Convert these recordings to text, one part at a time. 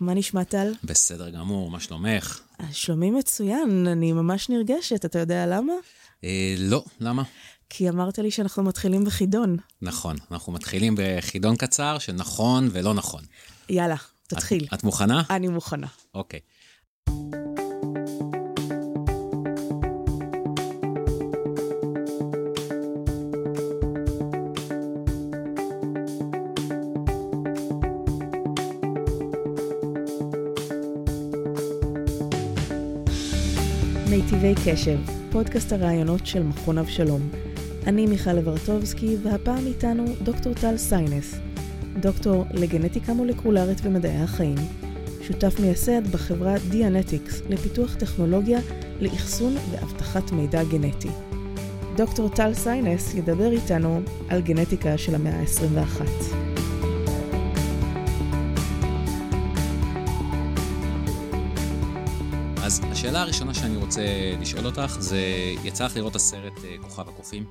מה נשמע, טל? בסדר גמור, מה שלומך? שלומי מצוין, אני ממש נרגשת, אתה יודע למה? אה, לא, למה? כי אמרת לי שאנחנו מתחילים בחידון. נכון, אנחנו מתחילים בחידון קצר של נכון ולא נכון. יאללה, תתחיל. את, את מוכנה? אני מוכנה. אוקיי. מיטיבי קשב, פודקאסט הראיונות של מכון אבשלום. אני מיכל לברטובסקי, והפעם איתנו דוקטור טל סיינס, דוקטור לגנטיקה מולקולרית ומדעי החיים, שותף מייסד בחברה דיאנטיקס לפיתוח טכנולוגיה לאחסון ואבטחת מידע גנטי. דוקטור טל סיינס ידבר איתנו על גנטיקה של המאה ה-21. השאלה הראשונה שאני רוצה לשאול אותך זה, יצא לך לראות הסרט אה, כוכב הקופים?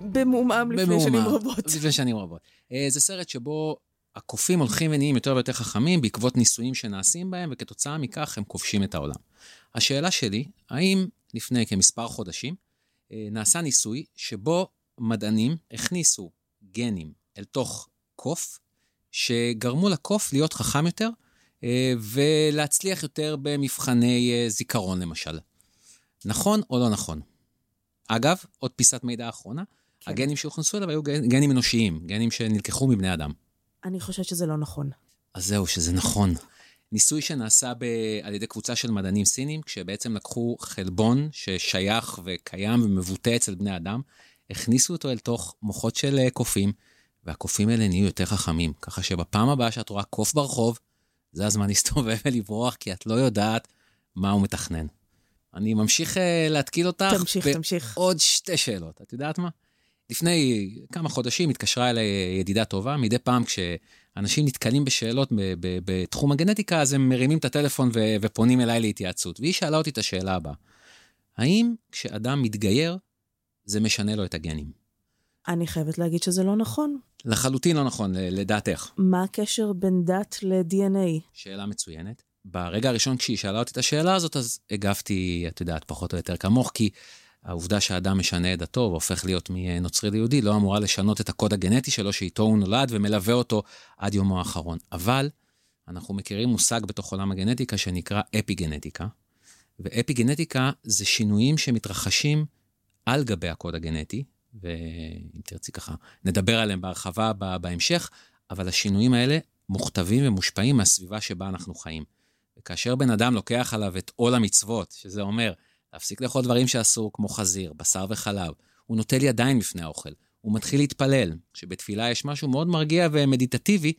במעומעם לפני במעומעם, שנים רבות. לפני שנים רבות. אה, זה סרט שבו הקופים הולכים ונהיים יותר ויותר חכמים בעקבות ניסויים שנעשים בהם, וכתוצאה מכך הם כובשים את העולם. השאלה שלי, האם לפני כמספר חודשים אה, נעשה ניסוי שבו מדענים הכניסו גנים אל תוך קוף, שגרמו לקוף להיות חכם יותר, ולהצליח יותר במבחני אה, זיכרון למשל. נכון או לא נכון? אגב, עוד פיסת מידע אחרונה, כן. הגנים שהוכנסו אליו היו גנ- גנים אנושיים, גנים שנלקחו מבני אדם. אני חושבת שזה לא נכון. אז זהו, שזה נכון. ניסוי שנעשה ב... על ידי קבוצה של מדענים סינים, כשבעצם לקחו חלבון ששייך וקיים ומבוטא אצל בני אדם, הכניסו אותו אל תוך מוחות של אה, קופים, והקופים האלה נהיו יותר חכמים. ככה שבפעם הבאה שאת רואה קוף ברחוב, זה הזמן להסתובב ולברוח, כי את לא יודעת מה הוא מתכנן. אני ממשיך אה, להתקיל אותך תמשיך, תמשיך. בעוד שתי שאלות. את יודעת מה? לפני כמה חודשים התקשרה אליי ידידה טובה, מדי פעם כשאנשים נתקלים בשאלות בתחום הגנטיקה, אז הם מרימים את הטלפון ו- ופונים אליי להתייעצות. והיא שאלה אותי את השאלה הבאה: האם כשאדם מתגייר, זה משנה לו את הגנים? אני חייבת להגיד שזה לא נכון. לחלוטין לא נכון, לדעתך. מה הקשר בין דת ל-DNA? שאלה מצוינת. ברגע הראשון כשהיא שאלה אותי את השאלה הזאת, אז הגבתי, את יודעת, פחות או יותר כמוך, כי העובדה שהאדם משנה את דתו והופך להיות מנוצרי ליהודי לא אמורה לשנות את הקוד הגנטי שלו שאיתו הוא נולד ומלווה אותו עד יומו האחרון. אבל אנחנו מכירים מושג בתוך עולם הגנטיקה שנקרא אפיגנטיקה, ואפיגנטיקה זה שינויים שמתרחשים על גבי הקוד הגנטי, ואם תרצי ככה, נדבר עליהם בהרחבה בהמשך, אבל השינויים האלה מוכתבים ומושפעים מהסביבה שבה אנחנו חיים. וכאשר בן אדם לוקח עליו את עול המצוות, שזה אומר להפסיק לאכול דברים שאסור, כמו חזיר, בשר וחלב, הוא נוטל ידיים לפני האוכל, הוא מתחיל להתפלל, שבתפילה יש משהו מאוד מרגיע ומדיטטיבי,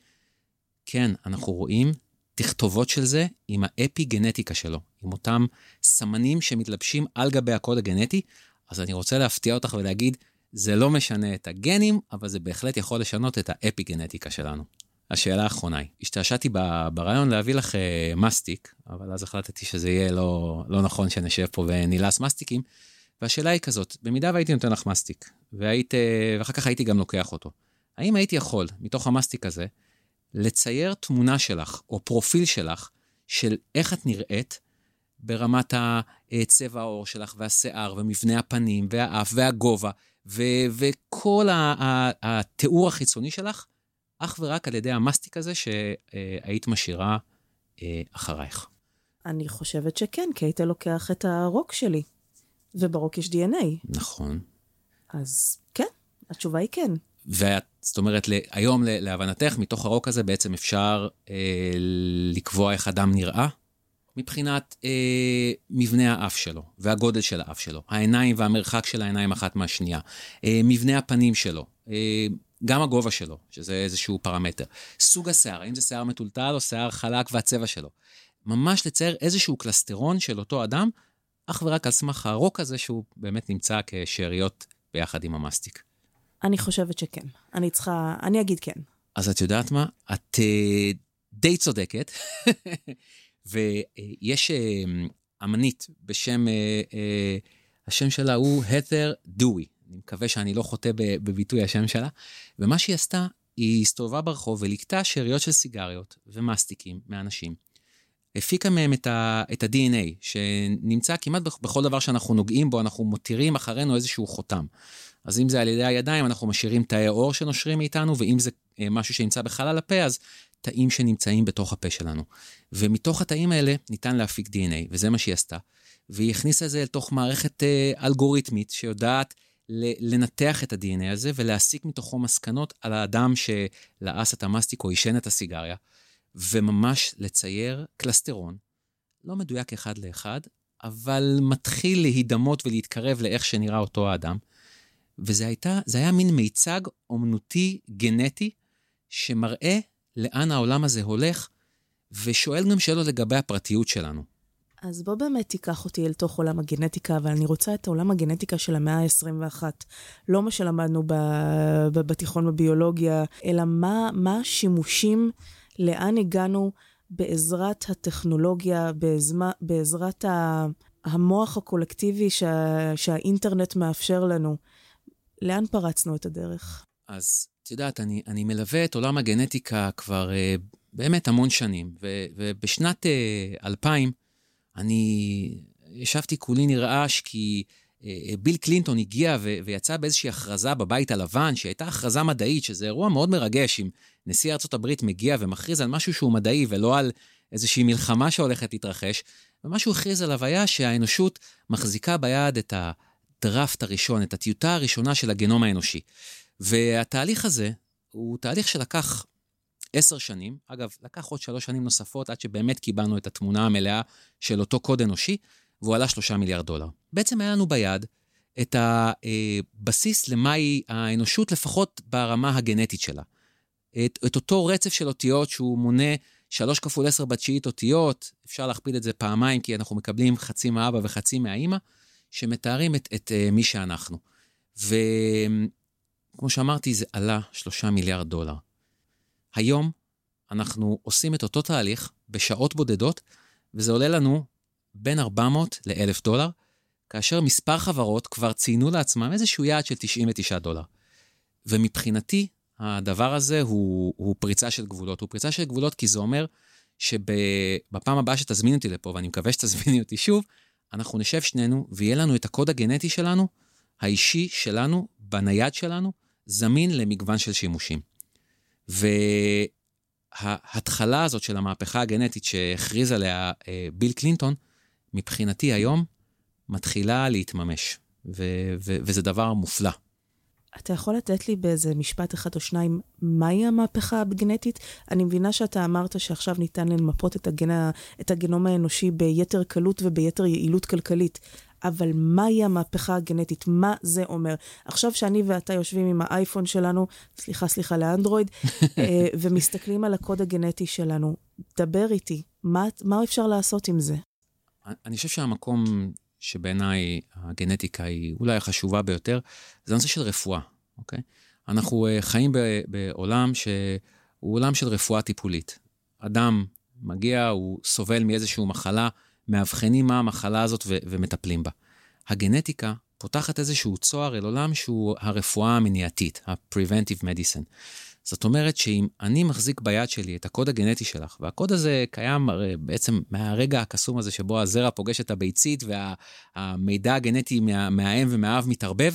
כן, אנחנו רואים תכתובות של זה עם האפי-גנטיקה שלו, עם אותם סמנים שמתלבשים על גבי הקוד הגנטי, אז אני רוצה להפתיע אותך ולהגיד, זה לא משנה את הגנים, אבל זה בהחלט יכול לשנות את האפי-גנטיקה שלנו. השאלה האחרונה היא, השתעשעתי ברעיון להביא לך אה, מסטיק, אבל אז החלטתי שזה יהיה לא, לא נכון שנשב פה ונילס מסטיקים, והשאלה היא כזאת, במידה והייתי נותן לך מסטיק, והיית, אה, ואחר כך הייתי גם לוקח אותו, האם הייתי יכול, מתוך המסטיק הזה, לצייר תמונה שלך, או פרופיל שלך, של איך את נראית ברמת הצבע העור שלך, והשיער, ומבנה הפנים, והאף, והגובה, ו- וכל ה- ה- התיאור החיצוני שלך, אך ורק על ידי המסטיק הזה שהיית משאירה אה, אחרייך. אני חושבת שכן, כי היית לוקח את הרוק שלי, וברוק יש DNA. נכון. אז כן, התשובה היא כן. ואת, זאת אומרת, היום להבנתך, מתוך הרוק הזה בעצם אפשר אה, לקבוע איך אדם נראה, מבחינת אה, מבנה האף שלו, והגודל של האף שלו, העיניים והמרחק של העיניים אחת מהשנייה, אה, מבנה הפנים שלו, אה, גם הגובה שלו, שזה איזשהו פרמטר, סוג השיער, האם זה שיער מטולטל או שיער חלק והצבע שלו. ממש לצייר איזשהו קלסטרון של אותו אדם, אך ורק על סמך הרוק הזה שהוא באמת נמצא כשאריות ביחד עם המסטיק. אני חושבת שכן. אני צריכה, אני אגיד כן. אז את יודעת מה? את uh, די צודקת, ויש uh, אמנית בשם, uh, uh, השם שלה הוא הת'ר דואי. אני מקווה שאני לא חוטא בביטוי השם שלה. ומה שהיא עשתה, היא הסתובבה ברחוב וליקטה שאריות של סיגריות ומסטיקים מאנשים, הפיקה מהם את, ה, את ה-DNA, שנמצא כמעט בכל דבר שאנחנו נוגעים בו, אנחנו מותירים אחרינו איזשהו חותם. אז אם זה על ידי הידיים, אנחנו משאירים תאי עור שנושרים מאיתנו, ואם זה אה, משהו שנמצא בחלל הפה, אז תאים שנמצאים בתוך הפה שלנו. ומתוך התאים האלה ניתן להפיק DNA, וזה מה שהיא עשתה. והיא הכניסה את זה לתוך מערכת אה, אלגוריתמית שיודעת לנתח את ה-DNA הזה ולהסיק מתוכו מסקנות על האדם שלעס את המסטיק או עישן את הסיגריה, וממש לצייר קלסטרון, לא מדויק אחד לאחד, אבל מתחיל להידמות ולהתקרב לאיך שנראה אותו האדם. וזה הייתה, היה מין מיצג אומנותי גנטי שמראה לאן העולם הזה הולך, ושואל גם שאלות לגבי הפרטיות שלנו. אז בוא באמת תיקח אותי אל תוך עולם הגנטיקה, אבל אני רוצה את עולם הגנטיקה של המאה ה-21. לא מה שלמדנו ב- ב- בתיכון בביולוגיה, אלא מה, השימושים, לאן הגענו בעזרת הטכנולוגיה, בעזמה, בעזרת ה- המוח הקולקטיבי שה- שהאינטרנט מאפשר לנו. לאן פרצנו את הדרך? אז את יודעת, אני, אני מלווה את עולם הגנטיקה כבר uh, באמת המון שנים, ו, ובשנת uh, 2000 אני ישבתי כולי נרעש כי uh, ביל קלינטון הגיע ו, ויצא באיזושהי הכרזה בבית הלבן, שהייתה הכרזה מדעית, שזה אירוע מאוד מרגש אם נשיא ארה"ב מגיע ומכריז על משהו שהוא מדעי ולא על איזושהי מלחמה שהולכת להתרחש. ומה שהוא הכריז עליו היה שהאנושות מחזיקה ביד את הדראפט הראשון, את הטיוטה הראשונה של הגנום האנושי. והתהליך הזה הוא תהליך שלקח עשר שנים, אגב, לקח עוד שלוש שנים נוספות עד שבאמת קיבלנו את התמונה המלאה של אותו קוד אנושי, והוא עלה שלושה מיליארד דולר. בעצם היה לנו ביד את הבסיס למהי האנושות, לפחות ברמה הגנטית שלה. את, את אותו רצף של אותיות שהוא מונה שלוש כפול עשר בתשיעית אותיות, אפשר להכפיל את זה פעמיים, כי אנחנו מקבלים חצי מהאבא וחצי מהאימא, שמתארים את, את uh, מי שאנחנו. ו... כמו שאמרתי, זה עלה שלושה מיליארד דולר. היום אנחנו עושים את אותו תהליך בשעות בודדות, וזה עולה לנו בין 400 ל-1,000 דולר, כאשר מספר חברות כבר ציינו לעצמם איזשהו יעד של 99 דולר. ומבחינתי, הדבר הזה הוא, הוא פריצה של גבולות. הוא פריצה של גבולות כי זה אומר שבפעם הבאה שתזמין אותי לפה, ואני מקווה שתזמיני אותי שוב, אנחנו נשב שנינו ויהיה לנו את הקוד הגנטי שלנו, האישי שלנו, בנייד שלנו, זמין למגוון של שימושים. וההתחלה הזאת של המהפכה הגנטית שהכריז עליה אה, ביל קלינטון, מבחינתי היום מתחילה להתממש, ו- ו- וזה דבר מופלא. אתה יכול לתת לי באיזה משפט אחד או שניים, מהי המהפכה הגנטית? אני מבינה שאתה אמרת שעכשיו ניתן למפות את, הגן... את הגנום האנושי ביתר קלות וביתר יעילות כלכלית, אבל מהי המהפכה הגנטית? מה זה אומר? עכשיו שאני ואתה יושבים עם האייפון שלנו, סליחה, סליחה, לאנדרואיד, אה, ומסתכלים על הקוד הגנטי שלנו, דבר איתי, מה, מה אפשר לעשות עם זה? אני חושב שהמקום שבעיניי הגנטיקה היא אולי החשובה ביותר, זה הנושא של רפואה, אוקיי? אנחנו uh, חיים בעולם שהוא עולם של רפואה טיפולית. אדם מגיע, הוא סובל מאיזושהי מחלה, מאבחנים מה המחלה הזאת ו- ומטפלים בה. הגנטיקה פותחת איזשהו צוהר אל עולם שהוא הרפואה המניעתית, ה-preventive medicine. זאת אומרת שאם אני מחזיק ביד שלי את הקוד הגנטי שלך, והקוד הזה קיים הרי בעצם מהרגע הקסום הזה שבו הזרע פוגש את הביצית והמידע הגנטי מה, מהאם ומהאב מתערבב,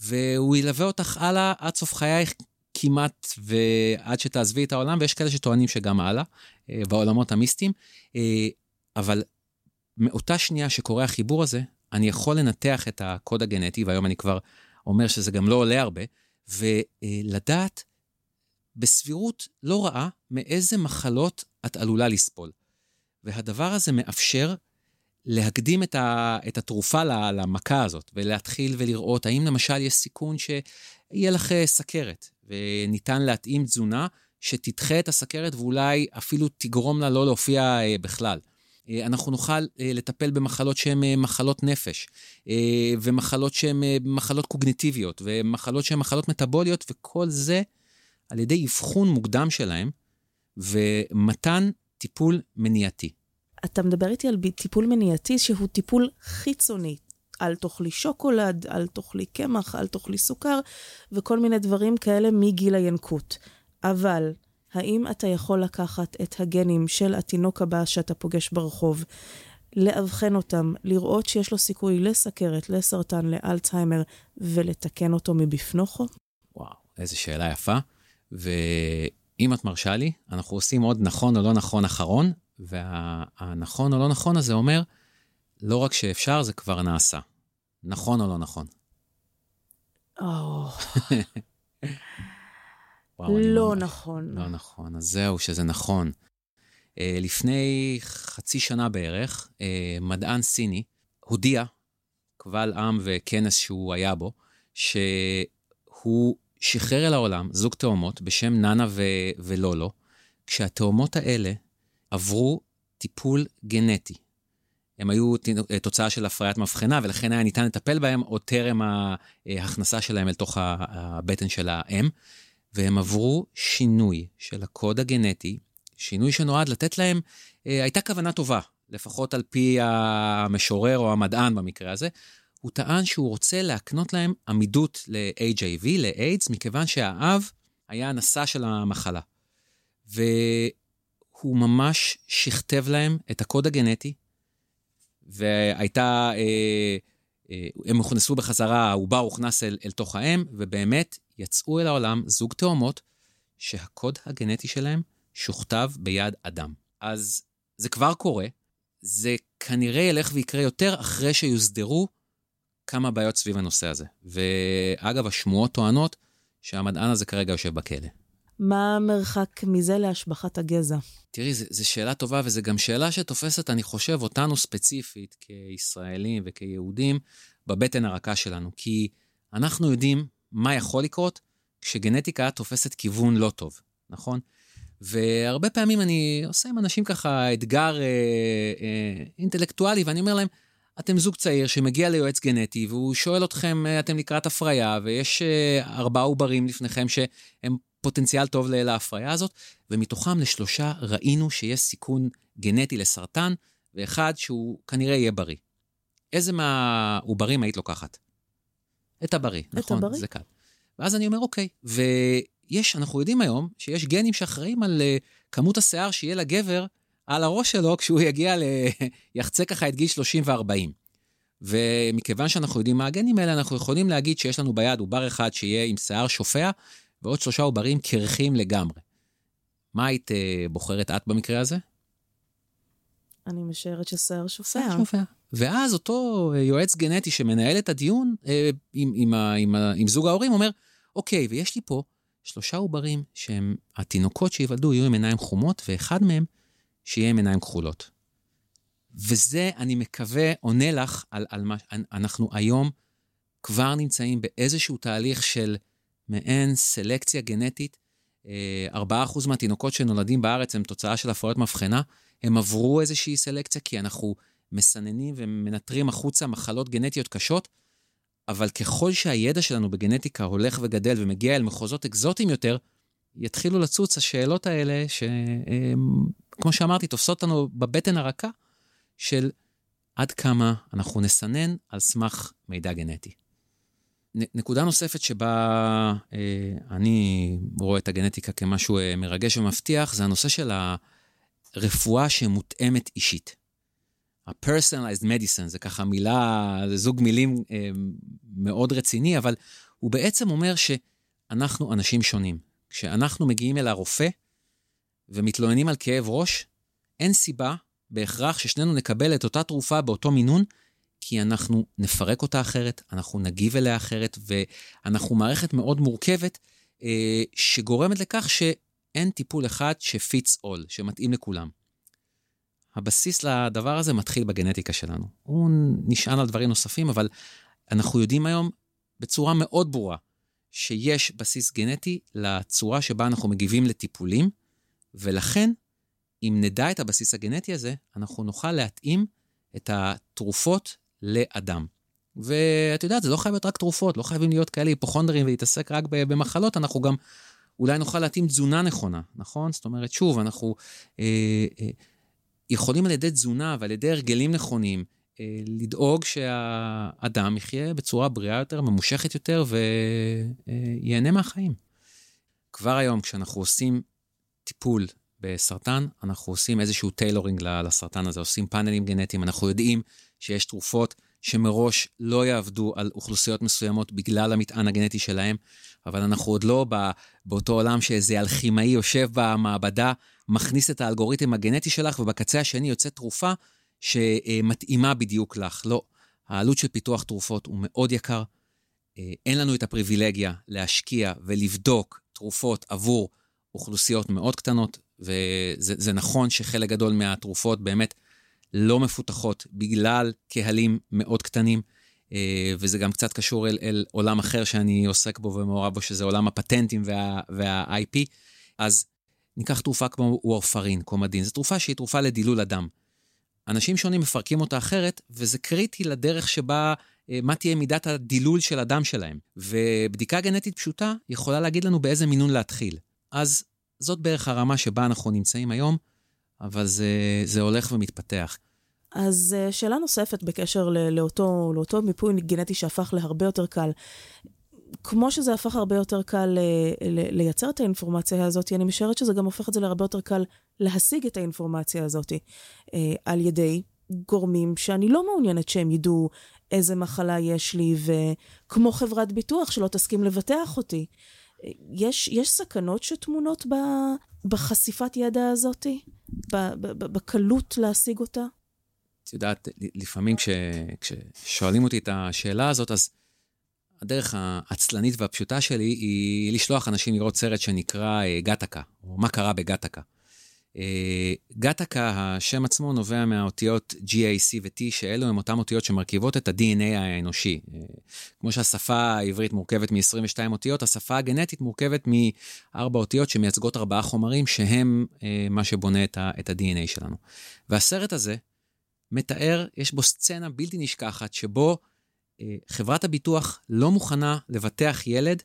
והוא ילווה אותך הלאה עד סוף חייך כמעט ועד שתעזבי את העולם, ויש כאלה שטוענים שגם הלאה, אה, בעולמות המיסטיים. אה, אבל מאותה שנייה שקורה החיבור הזה, אני יכול לנתח את הקוד הגנטי, והיום אני כבר אומר שזה גם לא עולה הרבה, ולדעת בסבירות לא רעה מאיזה מחלות את עלולה לסבול. והדבר הזה מאפשר להקדים את, ה, את התרופה למכה הזאת, ולהתחיל ולראות האם למשל יש סיכון שיהיה לך אה, סכרת, וניתן להתאים תזונה שתדחה את הסכרת ואולי אפילו תגרום לה לא להופיע אה, בכלל. אה, אנחנו נוכל לטפל במחלות שהן מחלות נפש, ומחלות שהן מחלות קוגניטיביות, ומחלות שהן מחלות מטבוליות, וכל זה על ידי אבחון מוקדם שלהם ומתן טיפול מניעתי. אתה מדבר איתי על טיפול מניעתי שהוא טיפול חיצוני. אל תאכלי שוקולד, אל תאכלי קמח, אל תאכלי סוכר, וכל מיני דברים כאלה מגיל הינקות. אבל האם אתה יכול לקחת את הגנים של התינוק הבא שאתה פוגש ברחוב, לאבחן אותם, לראות שיש לו סיכוי לסכרת, לסרטן, לאלצהיימר, ולתקן אותו מבפנוכו? וואו, איזו שאלה יפה. ואם את מרשה לי, אנחנו עושים עוד נכון או לא נכון אחרון, והנכון או לא נכון הזה אומר, לא רק שאפשר, זה כבר נעשה. נכון או לא נכון? או... לא נכון. לא נכון, אז זהו, שזה נכון. Uh, לפני חצי שנה בערך, uh, מדען סיני הודיע, קבל עם וכנס שהוא היה בו, שהוא שחרר אל העולם זוג תאומות בשם נאנה ו- ולולו, כשהתאומות האלה עברו טיפול גנטי. הם היו אה, תוצאה של הפריית מבחנה, ולכן היה ניתן לטפל בהם עוד טרם ההכנסה שלהם אל תוך הבטן של האם, והם עברו שינוי של הקוד הגנטי, שינוי שנועד לתת להם, אה, הייתה כוונה טובה, לפחות על פי המשורר או המדען במקרה הזה, הוא טען שהוא רוצה להקנות להם עמידות ל-HIV, לאיידס, מכיוון שהאב היה הנשא של המחלה. והוא ממש שכתב להם את הקוד הגנטי, והייתה, אה, אה, הם הוכנסו בחזרה, העובר הוכנס אל, אל תוך האם, ובאמת יצאו אל העולם זוג תאומות שהקוד הגנטי שלהם שוכתב ביד אדם. אז זה כבר קורה, זה כנראה ילך ויקרה יותר אחרי שיוסדרו כמה בעיות סביב הנושא הזה. ואגב, השמועות טוענות שהמדען הזה כרגע יושב בכלא. מה המרחק מזה להשבחת הגזע? תראי, זו שאלה טובה, וזו גם שאלה שתופסת, אני חושב, אותנו ספציפית, כישראלים וכיהודים, בבטן הרכה שלנו. כי אנחנו יודעים מה יכול לקרות כשגנטיקה תופסת כיוון לא טוב, נכון? והרבה פעמים אני עושה עם אנשים ככה אתגר אה, אה, אינטלקטואלי, ואני אומר להם, אתם זוג צעיר שמגיע ליועץ גנטי, והוא שואל אתכם, אה, אתם לקראת הפריה, ויש אה, ארבעה עוברים לפניכם שהם פוטנציאל טוב להפריה הזאת, ומתוכם לשלושה ראינו שיש סיכון גנטי לסרטן, ואחד שהוא כנראה יהיה בריא. איזה מהעוברים היית לוקחת? את הבריא, את נכון? הבריא. זה קל. ואז אני אומר, אוקיי, ויש, אנחנו יודעים היום שיש גנים שאחראים על uh, כמות השיער שיהיה לגבר על הראש שלו כשהוא יגיע ל... יחצה ככה את גיל 30 ו-40. ומכיוון שאנחנו יודעים מה הגנים האלה, אנחנו יכולים להגיד שיש לנו ביד עובר אחד שיהיה עם שיער שופע, ועוד שלושה עוברים קרחים לגמרי. מה היית uh, בוחרת את במקרה הזה? אני משערת ששיער שופע. שיער שופע. ואז אותו אה, יועץ גנטי שמנהל את הדיון אה, עם, עם, עם, עם, עם זוג ההורים אומר, אוקיי, ויש לי פה שלושה עוברים שהם, התינוקות שייוולדו יהיו עם עיניים חומות, ואחד מהם שיהיה עם עיניים כחולות. וזה, אני מקווה, עונה לך על, על מה... אנחנו היום כבר נמצאים באיזשהו תהליך של מעין סלקציה גנטית. 4% אה, מהתינוקות שנולדים בארץ הם תוצאה של הפרעות מבחנה. הם עברו איזושהי סלקציה כי אנחנו מסננים ומנטרים החוצה מחלות גנטיות קשות, אבל ככל שהידע שלנו בגנטיקה הולך וגדל ומגיע אל מחוזות אקזוטיים יותר, יתחילו לצוץ השאלות האלה, שכמו שאמרתי, תופסות אותנו בבטן הרכה של עד כמה אנחנו נסנן על סמך מידע גנטי. נקודה נוספת שבה אה, אני רואה את הגנטיקה כמשהו אה, מרגש ומבטיח, זה הנושא של הרפואה שמותאמת אישית. ה-personalized medicine, זה ככה מילה, זה זוג מילים אה, מאוד רציני, אבל הוא בעצם אומר שאנחנו אנשים שונים. כשאנחנו מגיעים אל הרופא ומתלוננים על כאב ראש, אין סיבה בהכרח ששנינו נקבל את אותה תרופה באותו מינון, כי אנחנו נפרק אותה אחרת, אנחנו נגיב אליה אחרת, ואנחנו מערכת מאוד מורכבת, אה, שגורמת לכך שאין טיפול אחד אול, שמתאים לכולם. הבסיס לדבר הזה מתחיל בגנטיקה שלנו. הוא נשען על דברים נוספים, אבל אנחנו יודעים היום בצורה מאוד ברורה שיש בסיס גנטי לצורה שבה אנחנו מגיבים לטיפולים, ולכן, אם נדע את הבסיס הגנטי הזה, אנחנו נוכל להתאים את התרופות לאדם. ואת יודעת, זה לא חייב להיות רק תרופות, לא חייבים להיות כאלה היפוכונדרים ולהתעסק רק במחלות, אנחנו גם אולי נוכל להתאים תזונה נכונה, נכון? זאת אומרת, שוב, אנחנו אה, אה, יכולים על ידי תזונה ועל ידי הרגלים נכונים אה, לדאוג שהאדם יחיה בצורה בריאה יותר, ממושכת יותר וייהנה מהחיים. כבר היום, כשאנחנו עושים טיפול בסרטן, אנחנו עושים איזשהו טיילורינג לסרטן הזה, עושים פאנלים גנטיים, אנחנו יודעים שיש תרופות שמראש לא יעבדו על אוכלוסיות מסוימות בגלל המטען הגנטי שלהם, אבל אנחנו עוד לא בא, באותו עולם שאיזה אלכימאי יושב במעבדה, מכניס את האלגוריתם הגנטי שלך, ובקצה השני יוצאת תרופה שמתאימה בדיוק לך. לא, העלות של פיתוח תרופות הוא מאוד יקר. אה, אין לנו את הפריבילגיה להשקיע ולבדוק תרופות עבור אוכלוסיות מאוד קטנות, וזה נכון שחלק גדול מהתרופות באמת לא מפותחות בגלל קהלים מאוד קטנים, אה, וזה גם קצת קשור אל, אל עולם אחר שאני עוסק בו ומעורב בו, שזה עולם הפטנטים וה, וה-IP. אז ניקח תרופה כמו וורפרין, קומדין, זו תרופה שהיא תרופה לדילול הדם. אנשים שונים מפרקים אותה אחרת, וזה קריטי לדרך שבה, אה, מה תהיה מידת הדילול של הדם שלהם. ובדיקה גנטית פשוטה יכולה להגיד לנו באיזה מינון להתחיל. אז זאת בערך הרמה שבה אנחנו נמצאים היום, אבל זה, זה הולך ומתפתח. אז אה, שאלה נוספת בקשר לאותו, לאותו מיפוי גנטי שהפך להרבה יותר קל. כמו שזה הפך הרבה יותר קל אה, לייצר את האינפורמציה הזאת, אני משערת שזה גם הופך את זה להרבה יותר קל להשיג את האינפורמציה הזאת אה, על ידי גורמים שאני לא מעוניינת שהם ידעו איזה מחלה יש לי, וכמו חברת ביטוח שלא תסכים לבטח אותי. יש, יש סכנות שטמונות ב, בחשיפת ידע הזאת? בקלות להשיג אותה? את יודעת, לפעמים כש, כששואלים אותי את השאלה הזאת, אז הדרך העצלנית והפשוטה שלי היא לשלוח אנשים לראות סרט שנקרא אה, גטקה, או מה קרה בגטקה. אה, גטקה, השם עצמו נובע מהאותיות GAC ו-T, שאלו הן אותן אותיות שמרכיבות את ה-DNA האנושי. אה, כמו שהשפה העברית מורכבת מ-22 אותיות, השפה הגנטית מורכבת מארבע אותיות שמייצגות ארבעה חומרים, שהם מה שבונה את ה-DNA שלנו. והסרט הזה מתאר, יש בו סצנה בלתי נשכחת, שבו אה, חברת הביטוח לא מוכנה לבטח ילד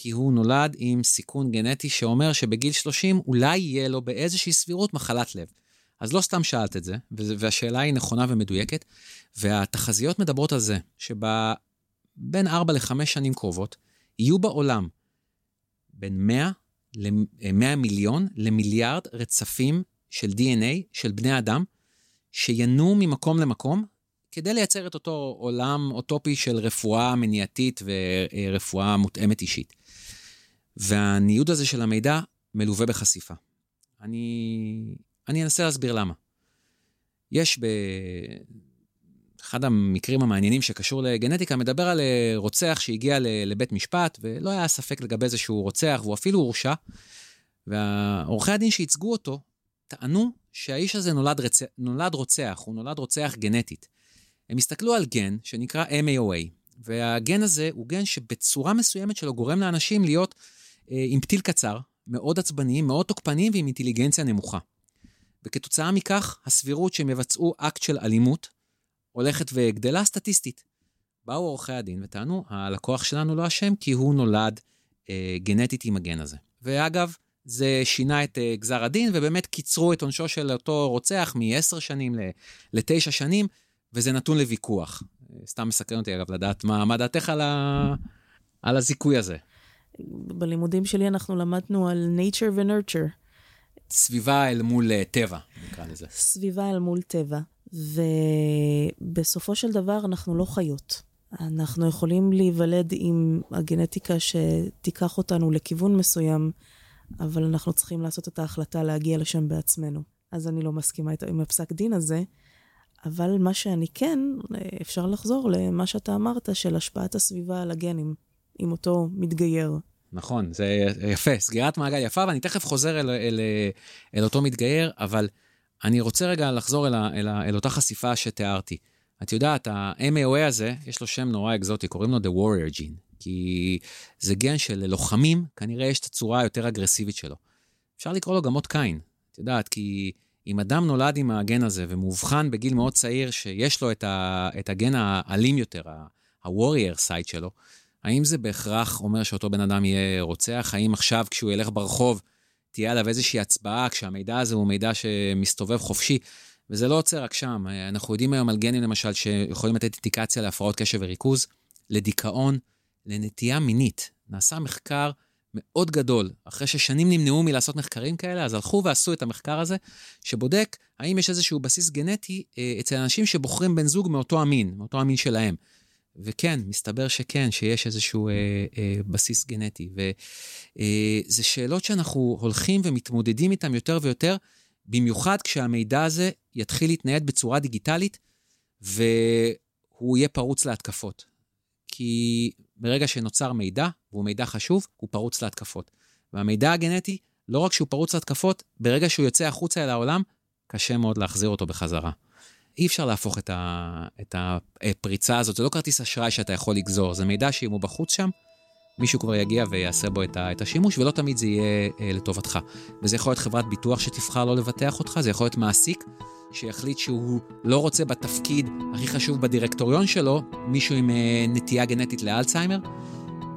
כי הוא נולד עם סיכון גנטי שאומר שבגיל 30 אולי יהיה לו באיזושהי סבירות מחלת לב. אז לא סתם שאלת את זה, והשאלה היא נכונה ומדויקת, והתחזיות מדברות על זה, שבין 4 ל-5 שנים קרובות, יהיו בעולם בין 100 ל-100 מיליון למיליארד רצפים של DNA של בני אדם, שינועו ממקום למקום כדי לייצר את אותו עולם אוטופי של רפואה מניעתית ורפואה מותאמת אישית. והניוד הזה של המידע מלווה בחשיפה. אני, אני אנסה להסביר למה. יש באחד המקרים המעניינים שקשור לגנטיקה, מדבר על אה, רוצח שהגיע לבית משפט, ולא היה ספק לגבי זה שהוא רוצח, והוא אפילו הורשע. ועורכי הדין שייצגו אותו טענו שהאיש הזה נולד, רצ... נולד רוצח, הוא נולד רוצח גנטית. הם הסתכלו על גן שנקרא MAOA, והגן הזה הוא גן שבצורה מסוימת שלו גורם לאנשים להיות עם פתיל קצר, מאוד עצבניים, מאוד תוקפניים ועם אינטליגנציה נמוכה. וכתוצאה מכך, הסבירות שהם יבצעו אקט של אלימות הולכת וגדלה סטטיסטית. באו עורכי הדין וטענו, הלקוח שלנו לא אשם כי הוא נולד אה, גנטית עם הגן הזה. ואגב, זה שינה את uh, גזר הדין, ובאמת קיצרו את עונשו של אותו רוצח מ-10 שנים ל-9 שנים, וזה נתון לוויכוח. סתם מסקרן אותי, אגב, לדעת מה, מה דעתך על, ה... על הזיכוי הזה. בלימודים שלי אנחנו למדנו על nature ו-nurture. סביבה אל מול uh, טבע, נקרא לזה. סביבה אל מול טבע. ובסופו של דבר אנחנו לא חיות. אנחנו יכולים להיוולד עם הגנטיקה שתיקח אותנו לכיוון מסוים, אבל אנחנו צריכים לעשות את ההחלטה להגיע לשם בעצמנו. אז אני לא מסכימה עם הפסק דין הזה, אבל מה שאני כן, אפשר לחזור למה שאתה אמרת, של השפעת הסביבה על הגנים, עם אותו מתגייר. נכון, זה יפה, סגירת מעגל יפה, ואני תכף חוזר אל, אל, אל אותו מתגייר, אבל אני רוצה רגע לחזור אל, אל, אל אותה חשיפה שתיארתי. את יודעת, ה-MAOA הזה, יש לו שם נורא אקזוטי, קוראים לו The Warrior Gene. כי זה גן של לוחמים, כנראה יש את הצורה היותר אגרסיבית שלו. אפשר לקרוא לו גם אות קין, את יודעת, כי אם אדם נולד עם הגן הזה ומאובחן בגיל מאוד צעיר שיש לו את, ה, את הגן האלים יותר, ה-warrior side שלו, האם זה בהכרח אומר שאותו בן אדם יהיה רוצח? האם עכשיו כשהוא ילך ברחוב תהיה עליו איזושהי הצבעה כשהמידע הזה הוא מידע שמסתובב חופשי? וזה לא עוצר רק שם. אנחנו יודעים היום על גנים למשל שיכולים לתת אינדיקציה להפרעות קשב וריכוז, לדיכאון, לנטייה מינית. נעשה מחקר מאוד גדול. אחרי ששנים נמנעו מלעשות מחקרים כאלה, אז הלכו ועשו את המחקר הזה, שבודק האם יש איזשהו בסיס גנטי אה, אצל אנשים שבוחרים בן זוג מאותו המין, מאותו המין שלהם. וכן, מסתבר שכן, שיש איזשהו אה, אה, בסיס גנטי. וזה אה, שאלות שאנחנו הולכים ומתמודדים איתן יותר ויותר, במיוחד כשהמידע הזה יתחיל להתנייד בצורה דיגיטלית, והוא יהיה פרוץ להתקפות. כי ברגע שנוצר מידע, והוא מידע חשוב, הוא פרוץ להתקפות. והמידע הגנטי, לא רק שהוא פרוץ להתקפות, ברגע שהוא יוצא החוצה אל העולם, קשה מאוד להחזיר אותו בחזרה. אי אפשר להפוך את, ה, את הפריצה הזאת, זה לא כרטיס אשראי שאתה יכול לגזור, זה מידע שאם הוא בחוץ שם, מישהו כבר יגיע ויעשה בו את, ה, את השימוש, ולא תמיד זה יהיה אה, לטובתך. וזה יכול להיות חברת ביטוח שתבחר לא לבטח אותך, זה יכול להיות מעסיק שיחליט שהוא לא רוצה בתפקיד הכי חשוב בדירקטוריון שלו, מישהו עם אה, נטייה גנטית לאלצהיימר,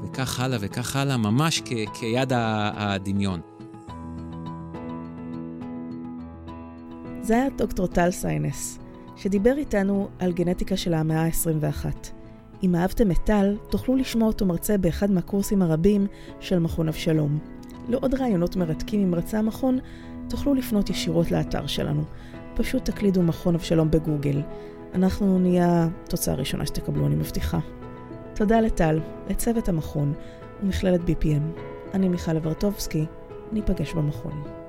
וכך הלאה וכך הלאה, ממש כ, כיד הדמיון. זה היה דוקטור טל סיינס, שדיבר איתנו על גנטיקה של המאה ה-21. אם אהבתם את טל, תוכלו לשמוע אותו מרצה באחד מהקורסים הרבים של מכון אבשלום. לעוד רעיונות מרתקים עם מרצה המכון, תוכלו לפנות ישירות לאתר שלנו. פשוט תקלידו מכון אבשלום בגוגל. אנחנו נהיה התוצאה הראשונה שתקבלו, אני מבטיחה. תודה לטל, לצוות המכון ומכללת BPM. אני מיכל אברטובסקי, ניפגש במכון.